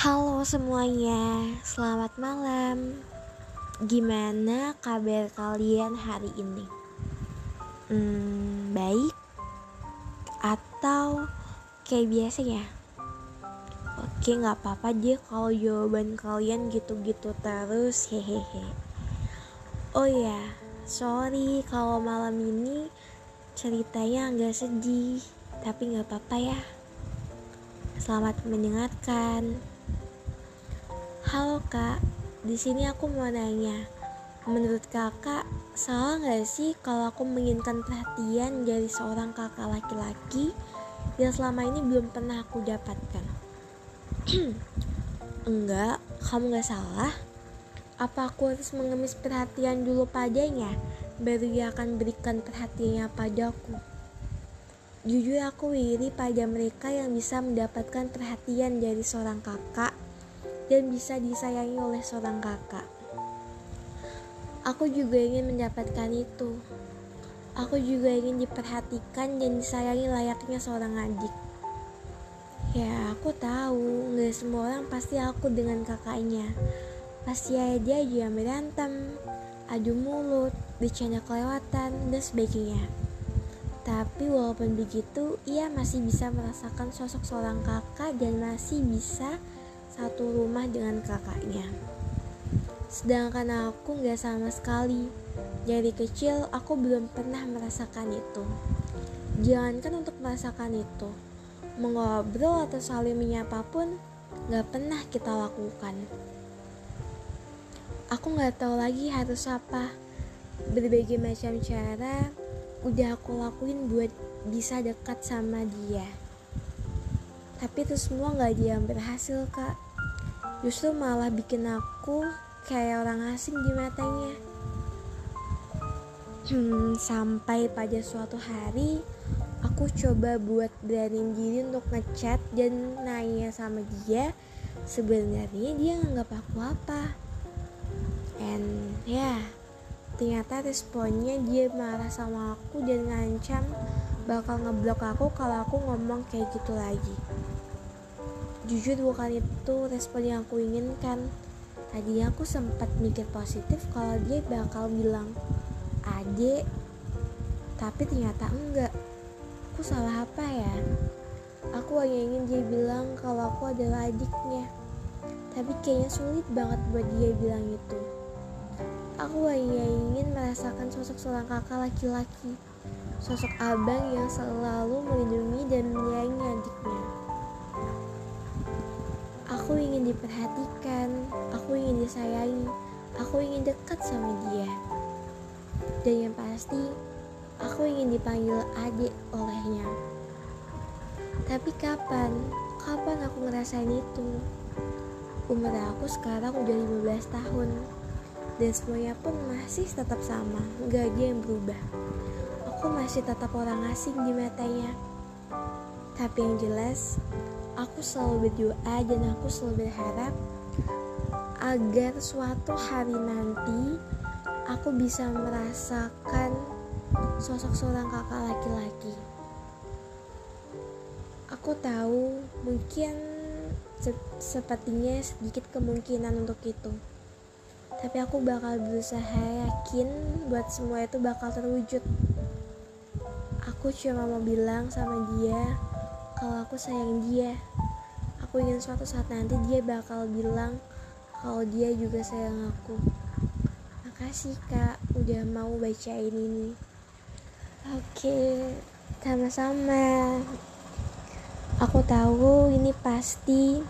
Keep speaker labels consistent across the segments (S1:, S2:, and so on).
S1: Halo semuanya, selamat malam. Gimana kabar kalian hari ini? Hmm, baik atau kayak biasanya? Oke, nggak apa-apa deh kalau jawaban kalian gitu-gitu terus, hehehe. Oh ya, sorry kalau malam ini ceritanya nggak sedih, tapi nggak apa-apa ya. Selamat mendengarkan. Halo kak, di sini aku mau nanya. Menurut kakak, salah nggak sih kalau aku menginginkan perhatian dari seorang kakak laki-laki yang selama ini belum pernah aku dapatkan? Enggak, kamu nggak salah. Apa aku harus mengemis perhatian dulu padanya, baru dia akan berikan perhatiannya padaku? Jujur aku iri pada mereka yang bisa mendapatkan perhatian dari seorang kakak dan bisa disayangi oleh seorang kakak. Aku juga ingin mendapatkan itu. Aku juga ingin diperhatikan dan disayangi layaknya seorang adik. Ya, aku tahu nggak semua orang pasti aku dengan kakaknya. Pasti ada aja yang berantem, adu mulut, bercanda kelewatan, dan sebagainya. Tapi walaupun begitu, ia masih bisa merasakan sosok seorang kakak dan masih bisa satu rumah dengan kakaknya. Sedangkan aku gak sama sekali. Dari kecil aku belum pernah merasakan itu. Jangankan untuk merasakan itu, mengobrol atau saling menyapa pun gak pernah kita lakukan. Aku gak tahu lagi harus apa. Berbagai macam cara udah aku lakuin buat bisa dekat sama dia tapi itu semua gak dia berhasil kak justru malah bikin aku kayak orang asing di matanya. Hmm, sampai pada suatu hari aku coba buat beraniin diri untuk ngechat dan nanya sama dia. Sebenarnya dia nganggap aku apa? And ya yeah, ternyata responnya dia marah sama aku dan ngancam bakal ngeblok aku kalau aku ngomong kayak gitu lagi jujur bukan itu respon yang aku inginkan tadi aku sempat mikir positif kalau dia bakal bilang ade tapi ternyata enggak. Aku salah apa ya? Aku hanya ingin dia bilang kalau aku adalah adiknya. Tapi kayaknya sulit banget buat dia bilang itu. Aku hanya ingin merasakan sosok seorang kakak laki-laki. Sosok abang yang selalu melindungi dan menyayangi adiknya Aku ingin diperhatikan, aku ingin disayangi, aku ingin dekat sama dia. Dan yang pasti, aku ingin dipanggil adik olehnya. Tapi kapan? Kapan aku ngerasain itu? Umur aku sekarang udah 15 tahun dan semuanya pun masih tetap sama, gak ada yang berubah. Aku masih tetap orang asing di matanya. Tapi yang jelas, aku selalu berdoa dan aku selalu berharap agar suatu hari nanti aku bisa merasakan sosok seorang kakak laki-laki. Aku tahu mungkin se sepertinya sedikit kemungkinan untuk itu. Tapi aku bakal berusaha yakin buat semua itu bakal terwujud. Aku cuma mau bilang sama dia kalau aku sayang dia. Aku ingin suatu saat nanti dia bakal bilang kalau dia juga sayang aku. Makasih kak udah mau bacain ini. Oke, sama-sama. Aku tahu ini pasti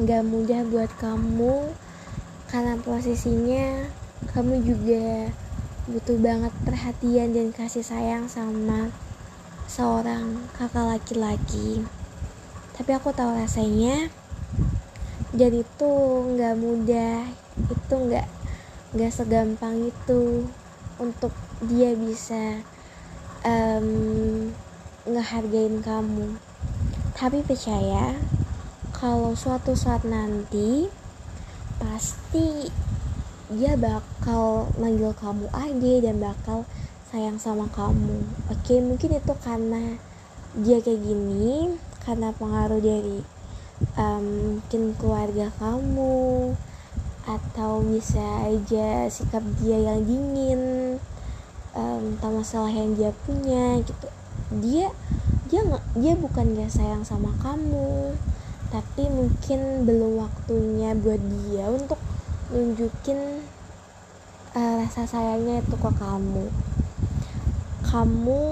S1: gak mudah buat kamu karena posisinya kamu juga butuh banget perhatian dan kasih sayang sama seorang kakak laki-laki. Tapi aku tahu rasanya jadi itu nggak mudah itu nggak nggak segampang itu untuk dia bisa um, ngehargain kamu. Tapi percaya kalau suatu saat nanti pasti dia bakal manggil kamu aja dan bakal sayang sama kamu. Oke mungkin itu karena dia kayak gini karena pengaruh dari um, mungkin keluarga kamu atau bisa aja sikap dia yang dingin um, tentang masalah yang dia punya gitu. Dia dia nggak dia bukan gak sayang sama kamu tapi mungkin belum waktunya buat dia untuk nunjukin uh, rasa sayangnya itu ke kamu kamu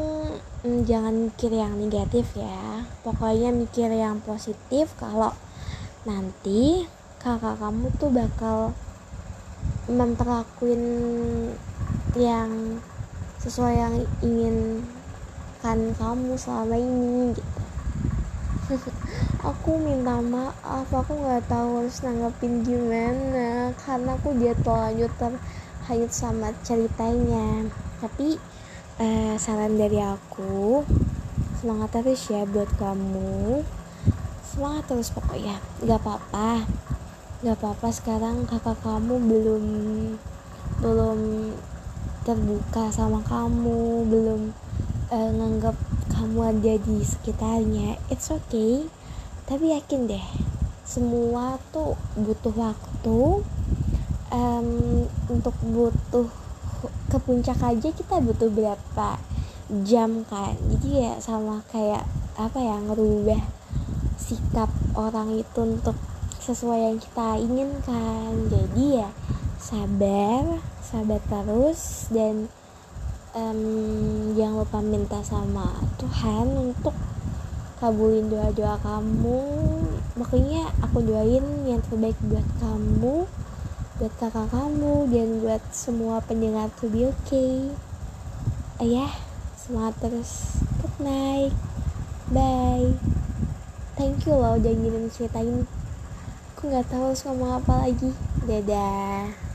S1: mm, jangan mikir yang negatif ya. Pokoknya mikir yang positif. Kalau nanti kakak kamu tuh bakal memperlakuin yang sesuai yang ingin kan kamu selama ini gitu. Aku minta maaf aku nggak tahu harus nanggepin gimana karena aku dia terlanjur terhanyut sama ceritanya. Tapi eh, saran dari aku semangat terus ya buat kamu. Semangat terus pokoknya. Nggak apa-apa. Nggak apa-apa sekarang kakak kamu belum belum terbuka sama kamu belum uh, nganggap kamu ada di sekitarnya. It's okay. Tapi yakin deh semua tuh butuh waktu. Um, untuk butuh ke puncak aja kita butuh berapa jam kan? Jadi ya sama kayak apa ya ngerubah sikap orang itu untuk sesuai yang kita inginkan. Jadi ya sabar sabar terus dan um, jangan lupa minta sama Tuhan untuk kabulin doa-doa kamu. Makanya aku doain yang terbaik buat kamu buat kakak kamu dan buat semua pendengar to be okay. Ayah semangat terus. Good night. Bye. Thank you loh udah ngirim cerita ini. Aku nggak tahu harus ngomong apa lagi. Dadah